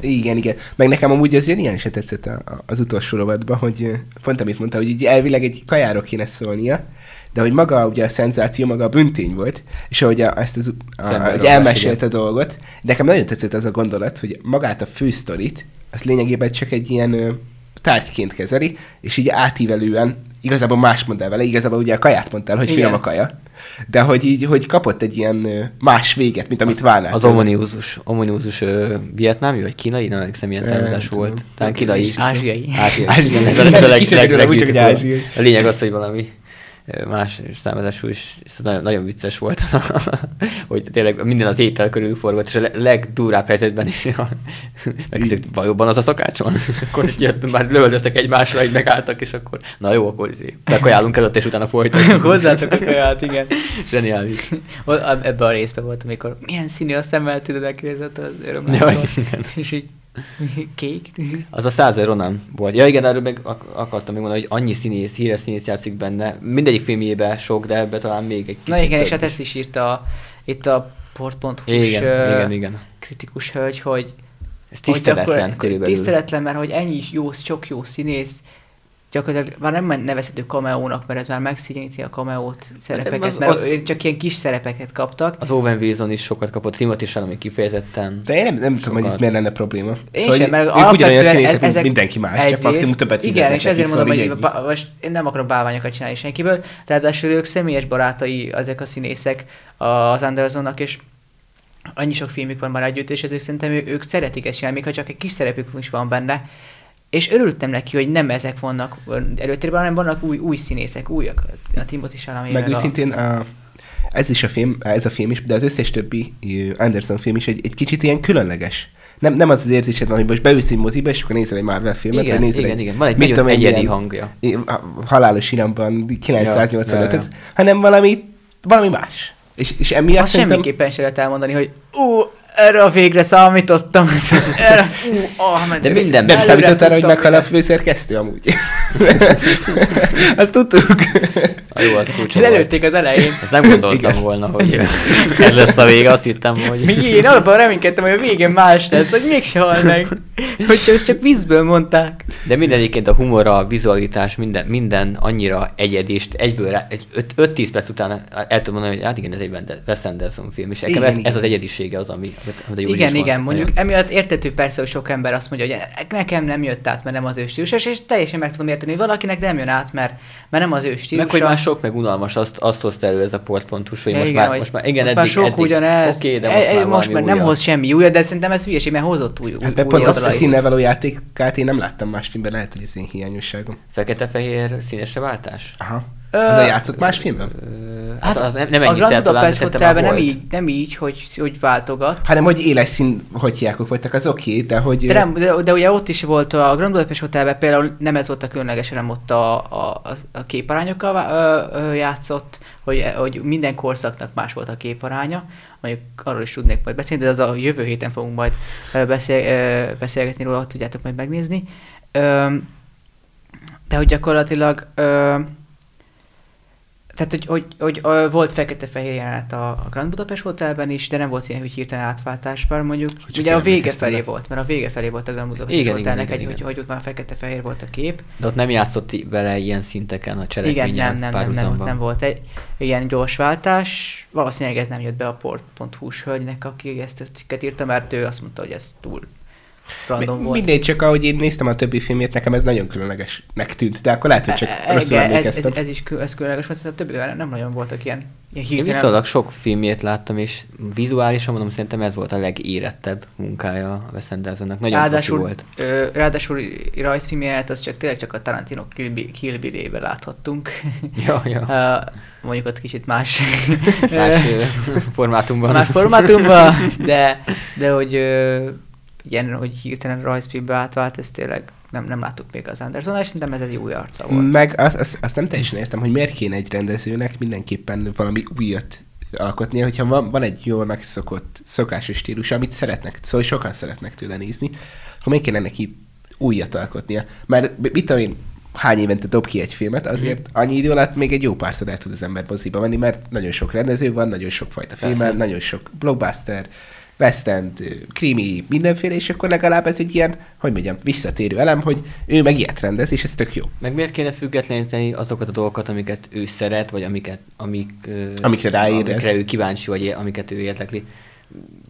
Igen, igen. Meg nekem amúgy az ilyen se tetszett az utolsó rovatban, hogy pont amit mondta, hogy így elvileg egy kajáról kéne szólnia, de hogy maga ugye a szenzáció, maga a büntény volt, és ahogy a, ezt az, a, hogy elmesélte a dolgot, de nekem nagyon tetszett az a gondolat, hogy magát a fősztorit, az lényegében csak egy ilyen tárgyként kezeli, és így átívelően igazából más mond el vele, igazából ugye a kaját mondtál, hogy Igen. finom a kaja, de hogy így, hogy kapott egy ilyen más véget, mint amit várnál. Az omoniúzus, omoniúzus ö, vietnámi vagy kínai, nem emlékszem milyen Nem származás volt. Talán kínai. Ázsiai. Ázsiai. Ázsiai. A, lényeg az, hogy valami más származású is, és nagyon, nagyon vicces volt, [LAUGHS] hogy tényleg minden az étel körül forgott, és a le- legdurább helyzetben is [LAUGHS] megkérdezik, valóban az a szakácson? [LAUGHS] És akkor jött, már lövöldöztek egymásra, így megálltak, és akkor na jó, akkor izé, bekajálunk előtt, és utána folytatjuk. Hozzátok a kaját, igen. Zseniális. Ebben a részben volt, amikor milyen színű a szemmel, tudod, elkérdezett az Ja, örömlámról. igen. És így kék. Az a százer Ronan volt. Ja igen, erről meg ak- akartam még mondani, hogy annyi színész, híres színész játszik benne. Mindegyik filmjében sok, de ebbe talán még egy kicsit Na igen, és több hát is. ezt is írta itt a port.hu Igen, igen, igen. kritikus hölgy, hogy Ez hogy tiszteletlen akkor- körülbelül. Tiszteletlen, mert hogy ennyi jó, sok jó színész, gyakorlatilag már nem nevezhető kameónak, mert ez már megszíníti a kameót szerepeket, az- mert az- csak ilyen kis szerepeket kaptak. Az Owen Wilson is sokat kapott, Timothy Chalamet kifejezetten. De én nem, nem tudom, hogy ez Sokat. miért lenne probléma. Én Szóval, sem, mert ők ugyanolyan színészek, e- mint ezek mindenki más, csak egyrészt- maximum többet Igen, és ezért mondom, szóval hogy ba- most én nem akarok bálványokat csinálni senkiből, ráadásul ők személyes barátai, ezek a színészek az Andersonnak, és annyi sok filmük van már együtt, és ezért szerintem ő- ők szeretik ezt csinálni, még ha csak egy kis szerepük is van benne. És örültem neki, hogy nem ezek vannak előtérben, hanem vannak új, új színészek, újak. A Timothy Chalamet, Meg őszintén a, ez is a film, ez a film is, de az összes többi Anderson film is egy, egy kicsit ilyen különleges. nem, nem az az érzésed van, hogy most beülsz egy moziba, és akkor nézel egy Marvel filmet, Igen, vagy nézel igen, egy, igen. Van egy mit tudom egyedi ilyen- hangja. halálos iramban 985 Ja, ja, ja. hanem valami, valami más. És, és emiatt Azt szerintem... semmiképpen se lehet elmondani, hogy ú, erre a végre számítottam. erre, ú, ment- De minden Nem számítottál arra, hogy meghal a főszerkesztő amúgy. [LAUGHS] Azt tudtuk. A jó, az kulcsa volt. Lelőtték az elején. Ezt nem gondoltam Igen. volna, hogy ez lesz a vége, azt hittem, hogy... Mi- Én alapban reménykedtem, hogy a végén más lesz, hogy mégse hal meg. Hogy csak, ezt csak vízből mondták. De minden egyébként a humor, a vizualitás, minden, minden annyira egyedi, és egyből rá, egy 5-10 perc után el tudom mondani, hogy hát igen, ez egy Wes Anderson film, és Igen, ez, igen. ez az egyedisége az, ami, amit a Júli igen, is igen, mond. mondjuk Nagyon. emiatt értető persze, hogy sok ember azt mondja, hogy nekem nem jött át, mert nem az ő stílusa, és teljesen meg tudom érteni, hogy valakinek nem jön át, mert, mert nem az ő stílusa. Meg hogy már sok, meg unalmas, azt, azt hozta elő ez a portpontus, hogy most, igen, már, most már, igen, most eddig, már sok eddig, ugyanez. Oké, de E- most e- már most már nem újat. hoz semmi újat, de szerintem ez hülyeség, mert hozott új, új, Hát, de új pont azt a színnel való játékát én nem láttam más filmben, lehet, hogy ez én hiányosságom. Fekete-fehér színesre váltás? Aha. Ö, Az a játszott más filmben? Ö, hát, az nem, nem a Grand Budapest Hotelben nem így, nem így, hogy, hogy váltogat. Hanem, hogy éles szín hogyjákok voltak, az oké, de hogy... De, nem, de, de, ugye ott is volt a Grand Budapest Hotelben például nem ez volt a különleges, hanem ott a, a, a, képarányokkal vá- ö, ö, játszott, hogy, hogy minden korszaknak más volt a képaránya, mondjuk arról is tudnék majd beszélni, de az a jövő héten fogunk majd beszél, beszélgetni róla, tudjátok majd megnézni. Ö, de hogy gyakorlatilag ö, tehát, hogy, hogy, hogy ö, volt fekete-fehér jelenet a, a Grand Budapest Hotelben is, de nem volt ilyen, hogy hirtelen átváltás, bár mondjuk, Hogy ugye a vége felé rá. volt, mert a vége felé volt a Grand Budapest Igen, igen, Hotelnek, igen, egy, igen. Hogy, hogy ott már fekete-fehér volt a kép. De ott nem játszott vele ilyen szinteken a Igen, cselekményen nem, nem, nem, nem, párhuzamban. nem, volt egy ilyen gyors váltás. Valószínűleg ez nem jött be a port.hu-s hölgynek, aki ezt a cikket írta, mert ő azt mondta, hogy ez túl random Mi- volt. Mindegy, csak ahogy én néztem a többi filmét, nekem ez nagyon különlegesnek tűnt, de akkor lehet, hogy csak E- rosszul igen, ez, ez, emlékeztem. ez, is kül- ez különleges volt, a többiben nem nagyon voltak ilyen, ilyen Én hirtelen. viszonylag sok filmjét láttam, és vizuálisan mondom, szerintem ez volt a legérettebb munkája a Wes Andersonnak. Nagyon ráadásul, volt. Ö, ráadásul rajzfilm jelenet, az csak tényleg csak a Tarantino Kill Bill- Bill-ébe láthattunk. [LAUGHS] Ja, ja. Ö, mondjuk ott kicsit más, Más [LAUGHS] formátumban. más formátumban, de, de hogy ilyen, hogy hirtelen rajzfilmbe átvált, ez tényleg nem, nem láttuk még az Anderson, és szerintem ez egy új arca volt. Meg azt, azt, azt nem teljesen értem, hogy miért kéne egy rendezőnek mindenképpen valami újat alkotnia, hogyha van, van egy jól megszokott, szokásos stílus, amit szeretnek, szóval sokan szeretnek tőle nézni, akkor miért kéne neki újat alkotnia? Mert mit tudom én, hány évente dob ki egy filmet, azért Mhm. annyi idő alatt még egy jó párszor el tud az ember moziba menni, mert nagyon sok rendező van, nagyon sok fajta film, nagyon sok blockbuster, West End, krimi, mindenféle, és akkor legalább ez egy ilyen, hogy mondjam, visszatérő elem, hogy ő meg ilyet rendez, és ez tök jó. Meg miért kéne függetleníteni azokat a dolgokat, amiket ő szeret, vagy amiket, amik, Amikre ráérez. amikre ő kíváncsi, vagy amiket ő érdekli.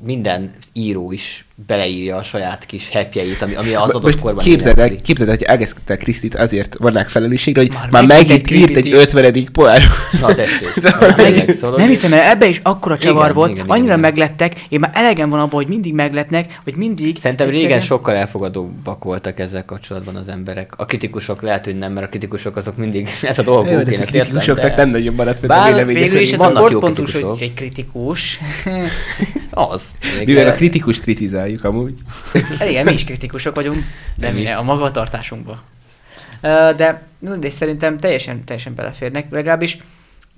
Minden író is beleírja a saját kis happyjeit, ami, ami az adott Most korban képzeld el, képzeld el, hogy elkezdte Krisztit azért vannák felelősségre, hogy Már már, egy írt egy kritikát. 50. poár. Na tessék. [LAUGHS] Szóval, szóval Nem hiszem, mert ebbe is akkora csavar Igen, volt, igen, igen, annyira igen. megleptek, én már elegem van abban, hogy mindig meglepnek, hogy mindig... Szerintem régen egyszerűen- sokkal elfogadóbbak voltak ezzel kapcsolatban az emberek. A kritikusok lehet, hogy nem, mert a kritikusok azok mindig [LAUGHS] ez a Jó, dolguk. de én a kritikusoknak de- nem nagyon maradt a Bár véleménye Végül is ez a vannak jó egy kritikus. [LAUGHS] Az. Még, Mivel a kritikust kritizáljuk amúgy. Hát igen, mi is kritikusok vagyunk, de mi a magatartásunkba. De, de szerintem teljesen, teljesen beleférnek, legalábbis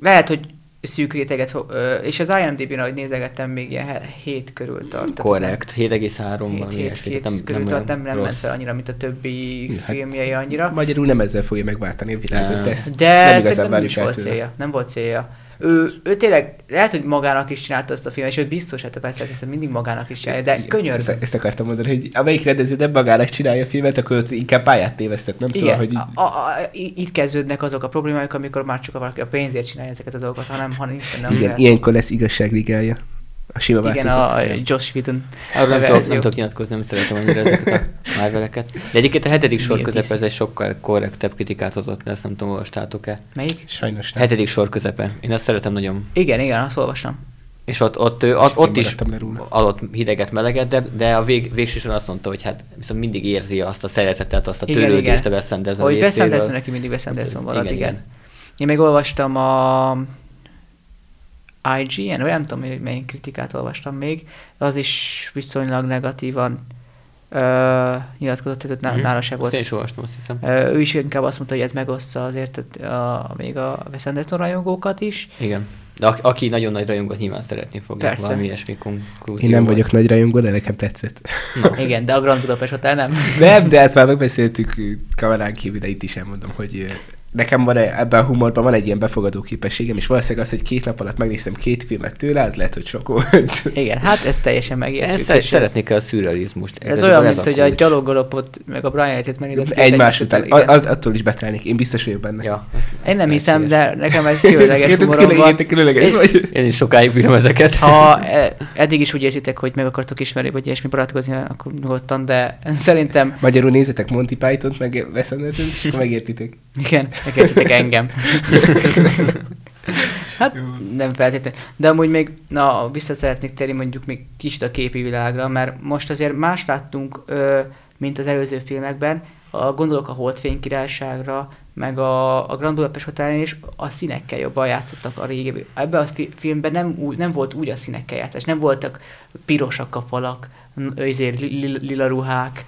lehet, hogy szűk réteget, és az IMDb-n, ahogy nézegettem, még ilyen 7 körül tart. Korrekt, 7,3 valami 7, ilyesmi, 7, tehát 7 körül tart, nem, nem ment fel annyira, mint a többi Hát, filmjei annyira. Magyarul nem ezzel fogja megváltani a világot, Nem. de ezt De nem igazán nem is volt célja. Nem volt célja. Ő, ő tényleg, lehet, hogy magának is csinálta azt a filmet, és ő biztos, hát persze, hiszen mindig magának is csinálja, de könyörgöm. Ezt, ezt akartam mondani, hogy amelyik rendező nem magának csinálja a filmet, akkor ott inkább pályát tévesztett, nem? Szóval, Igen, hogy így, a, a, itt kezdődnek azok a problémák, amikor már csak valaki a pénzért csinálja ezeket a dolgokat, hanem ha nincs benne igen, ilyenkor lesz igazságligája. A sima igen, változat. a Josh Whedon Arról nem tudok, nem tudok nyilatkozni, nem szeretem annyira ezeket a Marveleket. De egyébként a hetedik sor közepe ez egy sokkal korrektebb kritikát hozott le, ezt nem tudom, olvastátok-e. Melyik? Sajnos nem. Hetedik sor közepe. Én ezt szeretem nagyon. Igen, igen, azt olvastam. És ott, ott, ott, ott is adott hideget, meleget, de, de a vég, végsősorban azt mondta, hogy hát viszont mindig érzi azt a szeretetet, azt a törődést a Wes Anderson Hogy Wes. Anderson neki mindig Wes Anderson marad, igen, igen, igen. igen. Én még olvastam a IGN, vagy nem tudom, hogy melyik kritikát olvastam még, az is viszonylag negatívan ö, nyilatkozott, tehát Mhm. nála se volt. én is olvastam, azt hiszem. Ö, ő is inkább azt mondta, hogy ez megoszta azért a, a, még a Wes Anderson rajongókat is. Igen. De a- aki nagyon nagy rajongót nyilván szeretni fogja. Persze. Valami ilyesmi konklúzió Én nem vagyok nagy rajongó, de nekem tetszett. Na, [LAUGHS] Igen, de a Grand Budapest Hotel nem. Nem, de ezt már megbeszéltük kamerán kívül, de itt is elmondom, hogy nekem van ebben a humorban van egy ilyen befogadó képességem, és valószínűleg az, hogy két nap alatt megnéztem két filmet tőle, az lehet, hogy sok volt. Igen, hát ez teljesen megérthető. ezt és szeretni kell a szürrealizmust. Ez, Igazából olyan, mint hogy a kulcs. gyalogolopot, meg a Brian Elliot megnézett. Egymás után. igen. Az, attól is betelnék, én biztos vagyok benne. Ja, azt- Én nem hiszem, de nekem egy különleges humorom van. különleges vagy. Én is sokáig bírom ezeket. Ha e- eddig is úgy érzitek, hogy meg akartok ismerni, vagy ilyesmi barátkozni, akkor nyugodtan, de szerintem Magyarul nézzetek Monty Python-t, meg Wes Anderson, és akkor megértitek. igen, megértitek engem. [LAUGHS] Hát nem feltétlenül. De amúgy még, na, vissza szeretnék térni mondjuk még kicsit a képi világra, mert most azért más láttunk, ö, mint az előző filmekben. A, gondolok a Holdfény királyságra, meg a, a Grand Budapest Hotelén is a színekkel jobban játszottak a régi. Ebben a fi- filmben nem, úgy, nem volt úgy a színekkel játszás, nem voltak pirosak a falak, n- ezért li, li, lila ruhák,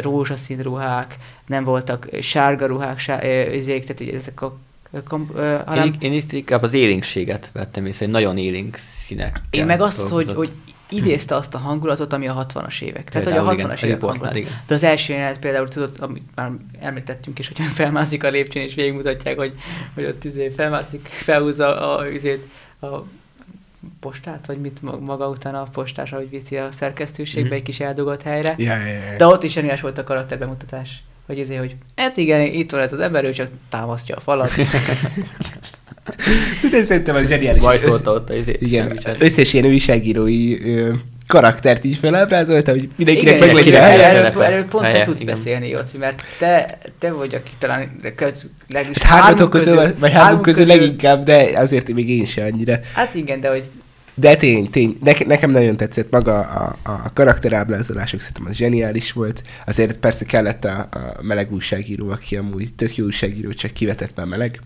rózsaszín ruhák, nem voltak sárga ruhák, sá, ö, ezek, tehát ezek a, a kom, ö, Én, hanem, itt- én itt inkább az élénkséget vettem észre, hogy nagyon élénk színek. én meg azt, hogy, hogy idézte azt a hangulatot, ami a 60-as évek. Tehát, hogy a 60-as igen, évek hangulat. igen. De az első jelenet például, tudod, amit már említettünk is, hogy [LAUGHS] felmászik a lépcsőn, és végigmutatják, hogy, hogy ott izé felmászik, felhúzza a, izét, a postát, vagy mit ma- maga után a postás, ahogy viszi a szerkesztőségbe Mhm. egy kis eldugott helyre. Ja, ja, ja. De ott is zseniás volt a karakterbemutatás. Hogy izé, hogy hát igen, itt van ez az ember, ő csak támasztja a falat. [LAUGHS] Szerintem az zseniális. Szólta ott az Igen, szendvicset. összes ilyen újságírói ö, karaktert így felábrázolta, hogy mindenkinek meg legyen helye. erről, erről pont te Helye, tudsz igen. beszélni, Jóci, mert te, te vagy, aki talán köz, legalábbis Hát hármatok hármunk közül, vagy hármunk közül leginkább, de azért még én sem annyira. Hát igen, de hogy De tény, tény. Ne, nekem nagyon tetszett maga a, a, a karakterábrázolások, szerintem az zseniális volt. Azért persze kellett a, a meleg újságíró, aki amúgy tök jó újságíró, csak kivetett már meleg.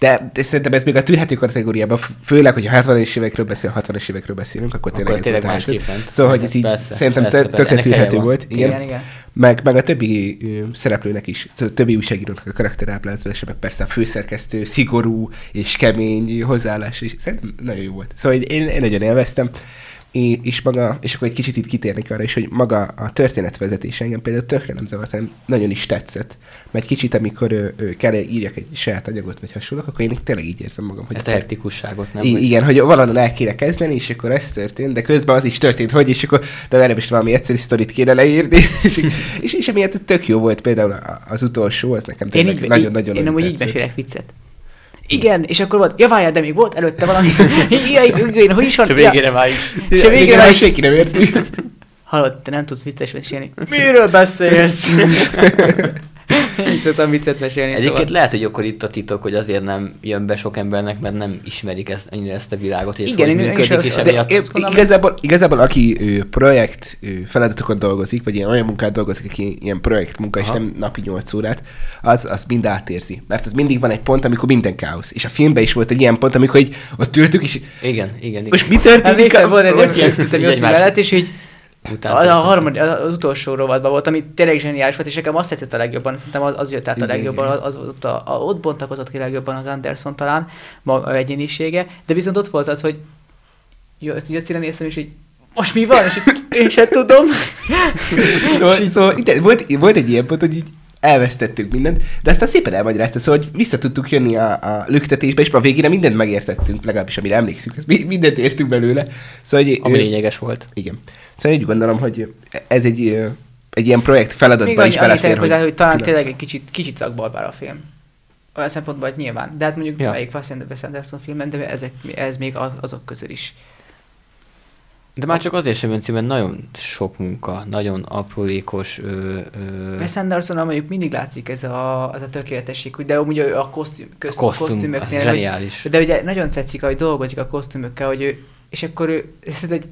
De, de szerintem ez még a tűrhető kategóriában, főleg, hogy a 60-es évekről beszél, 60-es évekről beszélünk, akkor tényleg Akkor tényleg a helyzet. másképp ment. Szóval, hogy Ez így persze, szerintem persze, tökre tűrhető volt. Igen. igen, igen. Meg, meg a többi ö, szereplőnek is, a többi újságírónak a karakterábrázolása, meg persze a főszerkesztő szigorú és kemény hozzáállás, és szerintem nagyon jó volt. Szóval én, én nagyon élveztem. És maga, és akkor egy kicsit itt kitérnék arra is, hogy maga a történetvezetés engem például tökre nem zavart, hanem nagyon is tetszett. Mert kicsit, amikor ő, ő kell írjak egy saját anyagot, vagy hasonlók, akkor én tényleg így érzem magam, hogy Ezt a hektikusságot nem? I- igen, hogy valahol el kéne kezdeni, és akkor ez történt, de közben az is történt, hogy, és akkor de erre is valami egyszerű sztorit kéne leírni, [LAUGHS] és, és, és emiatt tök jó volt például az utolsó, az nekem Én tényleg így, nagyon-nagyon én, én amúgy így mesélek viccet. Igen, és akkor volt, ja várjál, de még volt előtte valami, [LAUGHS] igen, igen, hogy is van? És a végére már így. Ja, És a végére már senki nem érti. Hallod, te nem tudsz vicces mesélni. Miről beszélsz? [LAUGHS] Így szoktam viccet mesélni. Egyébként szóval. lehet, hogy akkor itt a titok, hogy azért nem jön be sok embernek, mert nem ismerik ezt, annyira ezt a világot, ez Igen, hogy én- én is működik, és emiatt... Igazából, igazából, aki ő, projekt ő, feladatokon dolgozik, vagy ilyen olyan munkát dolgozik, aki ilyen projekt munka, és Aha. nem napi 8 órát, az, az mind átérzi. Mert az mindig van egy pont, amikor minden káosz. És a filmben is volt egy ilyen pont, amikor így ott ültük, és Igen, igen, igen. most mi Hát történik? vissza volt egy ilyen mellett, és így Utána az, a harmadik, az utolsó rovatban volt, ami tényleg zseniális volt, és nekem azt tetszett a legjobban, szerintem az, az jött át a legjobban, az, az ott, a, a, ott bontakozott ki legjobban az Anderson talán, maga egyénisége, de viszont ott volt az, hogy Jocira néztem, és így most mi van? És így, én sem tudom. [LAUGHS] Szóval, szóval ide, volt, volt egy ilyen pont, hogy így elvesztettük mindent, de aztán szépen elmagyarázta, szóval, hogy vissza tudtuk jönni a, a lüktetésbe, és a végére mindent megértettünk, legalábbis amire emlékszünk, ezt mi- mindent értünk belőle. Szóval, hogy, Ami ő- lényeges volt. Igen. Szóval úgy gondolom, hogy ez egy, egy ilyen projekt Még feladatban is belefér, tennék hozzá, hogy talán külön- tényleg egy kicsit, kicsit szakbarbár a film. Olyan szempontból, hogy nyilván. De hát mondjuk Ja. melyik Wes Anderson filmen, de ezek, ez még az- azok közül is. De már csak azért sem jön cím, mert nagyon sok munka, nagyon aprólékos. Ö, ö, Wes Anderson mondjuk mindig látszik ez a, ez a tökéletesség, hogy de amúgy ő a kosztüm, közt, a kosztüm, az kosztümöknél, zseniális. hogy, de ugye nagyon tetszik, hogy dolgozik a kosztümökkel, hogy ő, és akkor ő, [LAUGHS] ez egy,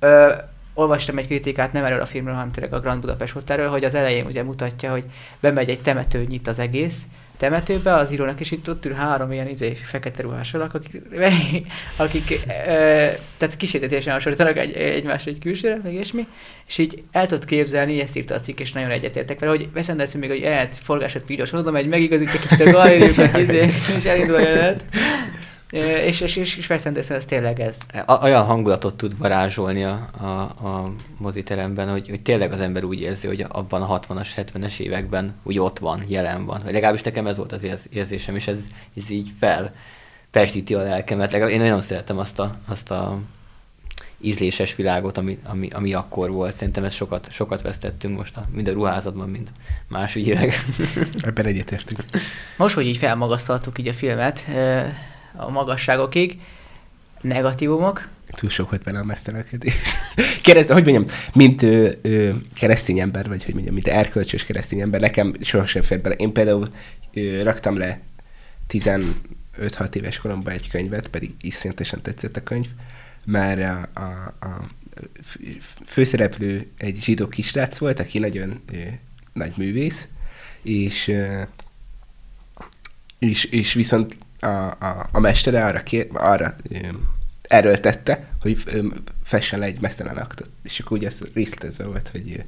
ö, olvastam egy kritikát, nem erről a filmről, hanem tényleg a Grand Budapest Hotelről, hogy az elején ugye mutatja, hogy bemegy egy temető, nyit az egész, temetőbe, az írónak, és itt ott ül három ilyen izé, fekete ruhás alak, akik, [LAUGHS] akik e, tehát kísérletesen hasonlítanak egy, egymásra egy külsőre, meg ilyesmi, és így el tudod képzelni, ezt írta a cikk, és nagyon egyetértek vele, hogy Wes Anderson még, hogy jelenet forgását videós oda megy, megigazítja kicsit a galériukat, [LAUGHS] izé, és elindul a jelenet. És, és, és, és Wes Anderson ez tényleg ez. A, olyan hangulatot tud varázsolni a, a, a moziteremben, hogy, hogy tényleg az ember úgy érzi, hogy abban a 60-as, 70-es években úgy ott van, jelen van. Vagy legalábbis nekem ez volt az érzésem, és ez, ez így fel persíti a lelkemet. Legalább én nagyon szeretem azt a, azt a ízléses világot, ami, ami, ami akkor volt. Szerintem ezt sokat, sokat vesztettünk most, a, mind a ruházatban, mind más ügyileg. Ebben egyetértünk. Most, hogy így felmagasztaltuk így a filmet a magasságokig, negatívumok, túl sok volt benne a mesztelenkedés. [LAUGHS] Hogy mondjam, mint ö, ö, keresztény ember, vagy hogy mondjam, mint erkölcsös keresztény ember, nekem sohasem fér bele. Én például ö, raktam le 15-6 éves koromban egy könyvet, pedig iszonyatosan tetszett a könyv, mert a, a, a főszereplő egy zsidó kisrác volt, aki nagyon ö, nagy művész, és, ö, és, és viszont a, a, a mestere arra, kér, arra erőltette, hogy fessen le egy mesztelen aktot. És akkor ugye ez részletezve volt, hogy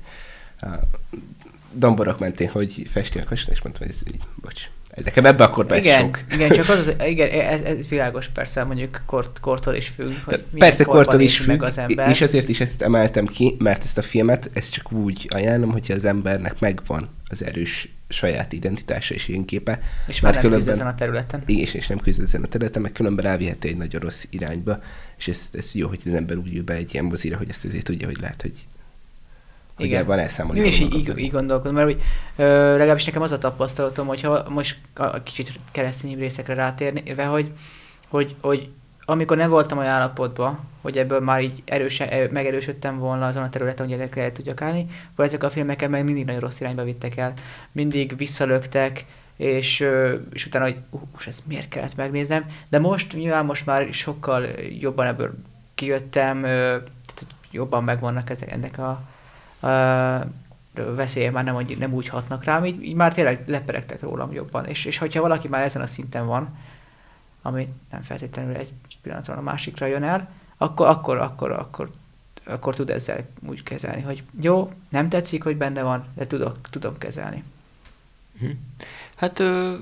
domborok mentén, hogy festi a és mondtam, hogy ez így, bocs. Nekem ebbe akkor be igen, sok. Igen, csak az, igen, ez, ez világos persze, mondjuk kort, kortól is függ. Hogy persze kortól is függ, meg az ember. és azért is ezt emeltem ki, mert ezt a filmet, ezt csak úgy ajánlom, hogyha az embernek megvan az erős saját identitása és képe. És már nem különben, ezen a területen. És, és nem küzd ezen a területen, meg különben elviheti egy nagyon rossz irányba, és ez, ez jó, hogy az ember úgy ül be egy ilyen mozira, hogy ezt azért tudja, hogy lehet, hogy igen. van elszámolni. Én is így, így, így gondolkodom, mert hogy, ö, legalábbis nekem az a tapasztalatom, hogyha most a kicsit keresztény részekre rátérve, hogy, hogy, hogy amikor nem voltam olyan állapotban, hogy ebből már így erősen, megerősödtem volna azon a területen, hogy ezekre el tudjak állni, akkor ezek a filmeket meg mindig nagyon rossz irányba vittek el. Mindig visszalöktek, és, és utána, hogy uh, ezt miért kellett megnéznem, de most nyilván most már sokkal jobban ebből kijöttem, tehát jobban megvannak ezek, ennek a, a veszélye már nem, nem úgy hatnak rám, így, így már tényleg leperegtek rólam jobban. És, és hogyha valaki már ezen a szinten van, ami nem feltétlenül egy pillanatról a másikra jön el, akkor, akkor, akkor, akkor, akkor tud ezzel úgy kezelni, hogy jó, nem tetszik, hogy benne van, de tudok, tudom kezelni. Hm. Hát ö,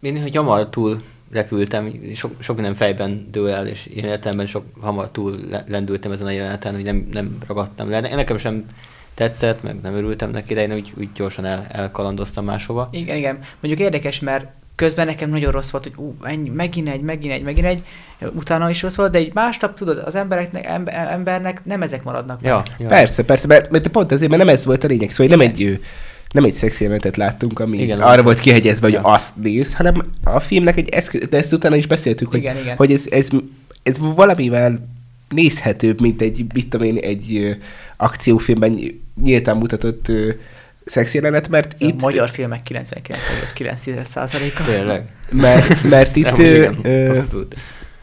én, hogy hamar túl repültem, sok, sok minden fejben dől el, és én értelemben sok hamar túl lendültem ezen a jeleneten, hogy nem, nem ragadtam le. Nekem sem tetszett, meg nem örültem neki, de én úgy, úgy gyorsan el, elkalandoztam máshova. Igen, igen. Mondjuk érdekes, mert közben nekem nagyon rossz volt, hogy ú, ennyi, megint egy, megint egy, megint egy, utána is rossz volt, de egy másnap tudod, az embereknek, ember, embernek nem ezek maradnak ja, meg. Ja. Persze, persze, mert, mert pont azért, mert nem ez volt a lényeg, szóval nem egy nem egy szex jelenetet láttunk, ami igen, arra volt kihegyezve, hogy ja. azt néz, hanem a filmnek egy eszköz, de ezt utána is beszéltük, hogy, igen, igen. hogy ez, ez, ez valamivel nézhetőbb, mint egy, mit tudom én, egy akciófilmben nyíltan mutatott szexjelenet, mert a itt... A magyar filmek 99,9%-a. Tényleg. Mert, mert itt... ö, ö,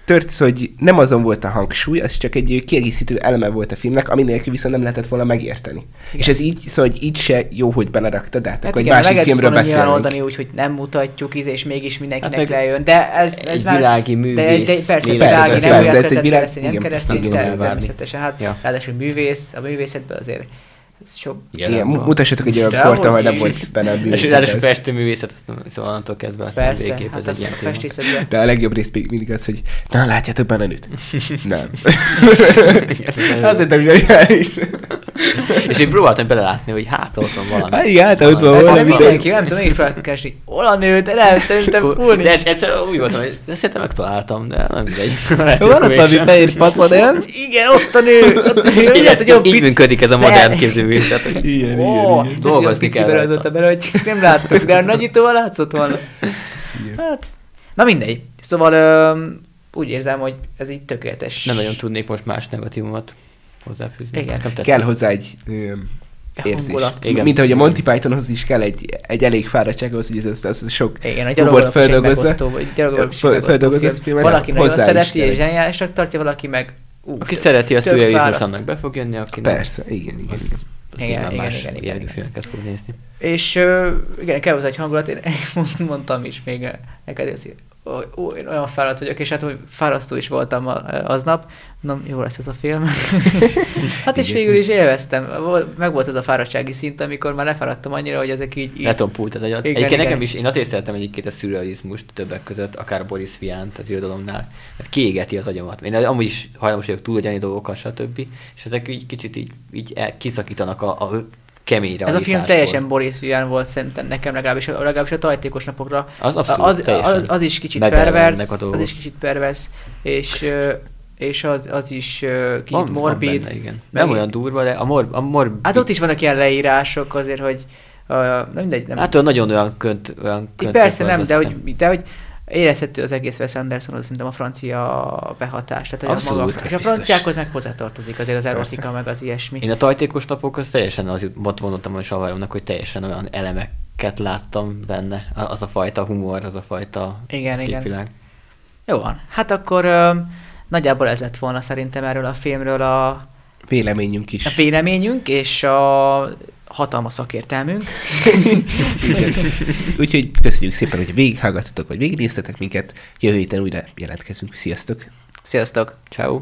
tört, hogy nem azon volt a hangsúly, az csak egy kiegészítő eleme volt a filmnek, ami nélkül viszont nem lehetett volna megérteni. Igen. És ez így, szóval hogy így se jó, hogy beleraktad, de hát, hát akkor igen, egy másik filmről beszélünk. oldani úgy, hogy nem mutatjuk, íz, és mégis mindenkinek hát lejön. De ez, ez egy már, világi művész. De, de persze, világi, nem persze, ez egy nem keresztény, természetesen. Hát, ráadásul művész, a művészetben azért sok... Igen, Igen mutassatok egy olyan kort, ahol nem volt benne a művészet. És ráadásul festőművészet, szóval onnantól kezdve aztán Persze, végképp hát ez egy ilyen De a legjobb rész még mindig az, hogy na, látjátok benne nőt? [LAUGHS] nem. Azért nem zseniális. És én próbáltam belelátni, hogy hát ott van valami. Hát igen, hát ott van valami. Mindenki, nem tudom, én felkeresni. Hol a nő, de nem, szerintem full De egyszer úgy voltam, hogy szerintem megtaláltam, de nem mindegy. [LAUGHS] Van ott valami fehér faca, nem? Igen, ott a nő. Ott a nő. [LAUGHS] Így működik ez a modern képző művészet. [LAUGHS] Ilyen, ilyen, oh, ilyen. Dolgozni kell rajta. Bele, hogy [LAUGHS] nem láttuk, de a nagyítóval látszott volna. Hát, na mindegy. Szóval um, úgy érzem, hogy ez így tökéletes. Nem nagyon tudnék most más negatívumot hozzáfűzni. Igen. kell hozzá egy um, érzés. Igen. Mint ahogy a Monty Pythonhoz is kell egy, egy elég fáradtsághoz, hogy ez, ez, ez sok Igen, a gyalogolók feldolgozza. Feldolgozza Valaki nagyon szereti és zseniálisnak tartja, valaki meg Ú, aki szereti, azt ő is most annak be fog jönni, aki Persze, igen, igen, igen. Igen, igen, más igen, igen, igen. filmeket fog nézni. És ö, igen, kell hozzá egy hangulat, én [LAUGHS] mondtam is még neked, hogy ó, ó, én olyan fáradt vagyok, és hát hogy fárasztó is voltam aznap, mondom, jó lesz ez a film. [LAUGHS] hát és végül is élveztem. Meg volt ez a fáradtsági szint, amikor már lefáradtam annyira, hogy ezek így... így Letompult az agyat. Egyébként igen. nekem is, én azért szeretem egyébként a szürrealizmust többek között, akár Boris Viant az irodalomnál, mert kiégeti az agyamat. Én amúgy is hajlamos vagyok túlagyani dolgokat, stb. És ezek így kicsit így, így el, kiszakítanak a, a kemény Ez a film teljesen Boris Vian volt szerintem nekem legalábbis, legalábbis a tajtékos napokra. Az abszolút, az, az, az, is kicsit pervers, az is kicsit pervers, és, és az, az is ö, kicsit Van, morbid. van benne, igen. meg- Nem olyan durva, de a, mor, a morbid... Hát ott is vannak ilyen leírások azért, hogy uh, nem mindegy, nem. Hát olyan nagyon olyan könt, olyan könt persze nem, de hogy, de hogy érezhető az egész Wes Anderson, szerintem a francia behatás. Tehát, Abszolút, maga, és a franciákhoz meg hozzátartozik azért az erotika, Persze. meg az ilyesmi. Én a tajtékos napokhoz teljesen az mondottam a Savaromnak, hogy teljesen olyan elemeket láttam benne. Az a fajta humor, az a fajta Igen, igen. képvilág. Jó van. Hát akkor ö, nagyjából ez lett volna szerintem erről a filmről a, Véleményünk is. a véleményünk, és a hatalmas szakértelmünk. Úgyhogy köszönjük szépen, hogy végighallgattatok, vagy végignéztetek minket. Jövő héten újra jelentkezünk. Sziasztok! Sziasztok! Ciao.